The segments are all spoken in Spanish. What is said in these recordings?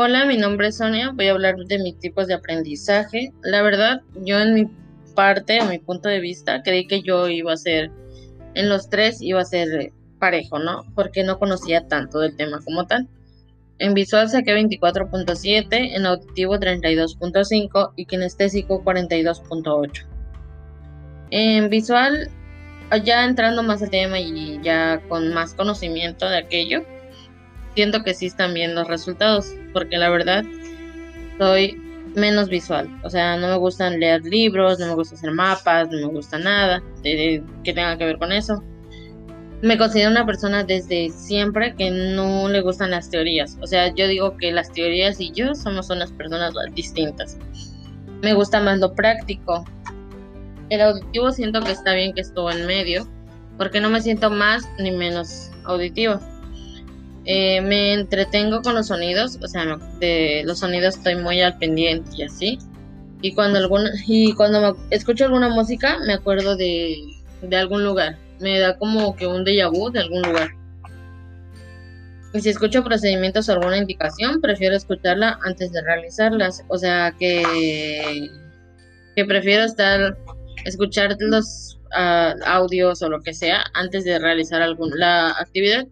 Hola, mi nombre es Sonia. Voy a hablar de mis tipos de aprendizaje. La verdad, yo en mi parte, en mi punto de vista, creí que yo iba a ser, en los tres iba a ser parejo, ¿no? Porque no conocía tanto del tema como tal. En visual saqué 24.7, en auditivo 32.5 y kinestésico 42.8. En visual, ya entrando más al tema y ya con más conocimiento de aquello, siento que sí están bien los resultados, porque la verdad soy menos visual. O sea, no me gustan leer libros, no me gusta hacer mapas, no me gusta nada que tenga que ver con eso. Me considero una persona desde siempre que no le gustan las teorías. O sea, yo digo que las teorías y yo somos unas personas distintas. Me gusta más lo práctico. El auditivo siento que está bien que estuvo en medio, porque no me siento más ni menos auditivo. Eh, me entretengo con los sonidos, o sea, de los sonidos estoy muy al pendiente y así. Y cuando alguna, y cuando escucho alguna música me acuerdo de, de algún lugar. Me da como que un déjà vu de algún lugar. Y si escucho procedimientos o alguna indicación, prefiero escucharla antes de realizarlas. O sea que, que prefiero estar, escuchar los ah, audios o lo que sea antes de realizar alguna la actividad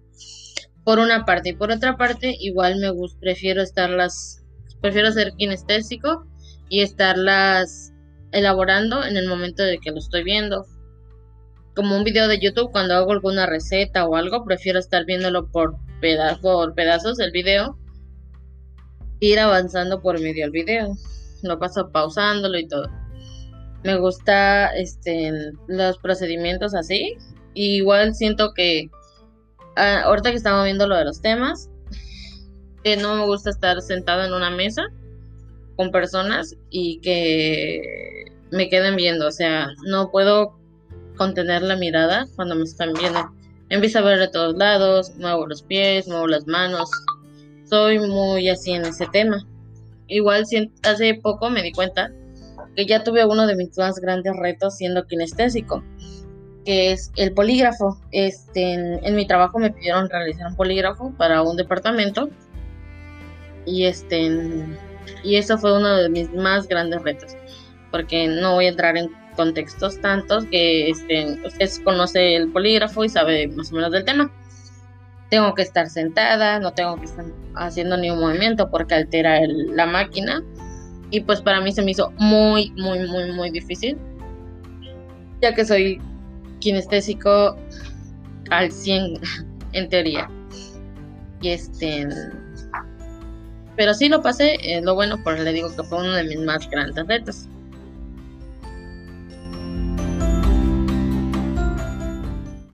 por una parte y por otra parte igual me gusta prefiero estarlas prefiero ser kinestésico y estarlas elaborando en el momento de que lo estoy viendo. Como un video de YouTube cuando hago alguna receta o algo prefiero estar viéndolo por, pedazos del video ir avanzando por medio del video. Lo paso pausándolo y todo. Me gusta este los procedimientos así. Igual siento que Ah, ahorita que estamos viendo lo de los temas, que no me gusta estar sentado en una mesa con personas y que me queden viendo. O sea, no puedo contener la mirada cuando me están viendo. Empiezo a ver de todos lados, muevo los pies, muevo las manos. Soy muy así en ese tema. Igual hace poco me di cuenta que ya tuve uno de mis más grandes retos siendo kinestésico que es el polígrafo. Este, en, mi trabajo me pidieron realizar un polígrafo para un departamento y este y eso fue uno de mis más grandes retos porque no voy a entrar en contextos tantos que este, usted conoce el polígrafo y sabe más o menos del tema. Tengo que estar sentada, no tengo que estar haciendo ningún movimiento porque altera la máquina. Y pues para mí se me hizo muy, muy, muy, muy difícil. Ya que soy kinestésico al 100 en teoría. Y este pero sí lo pasé, lo bueno, porque le digo que fue uno de mis más grandes retos.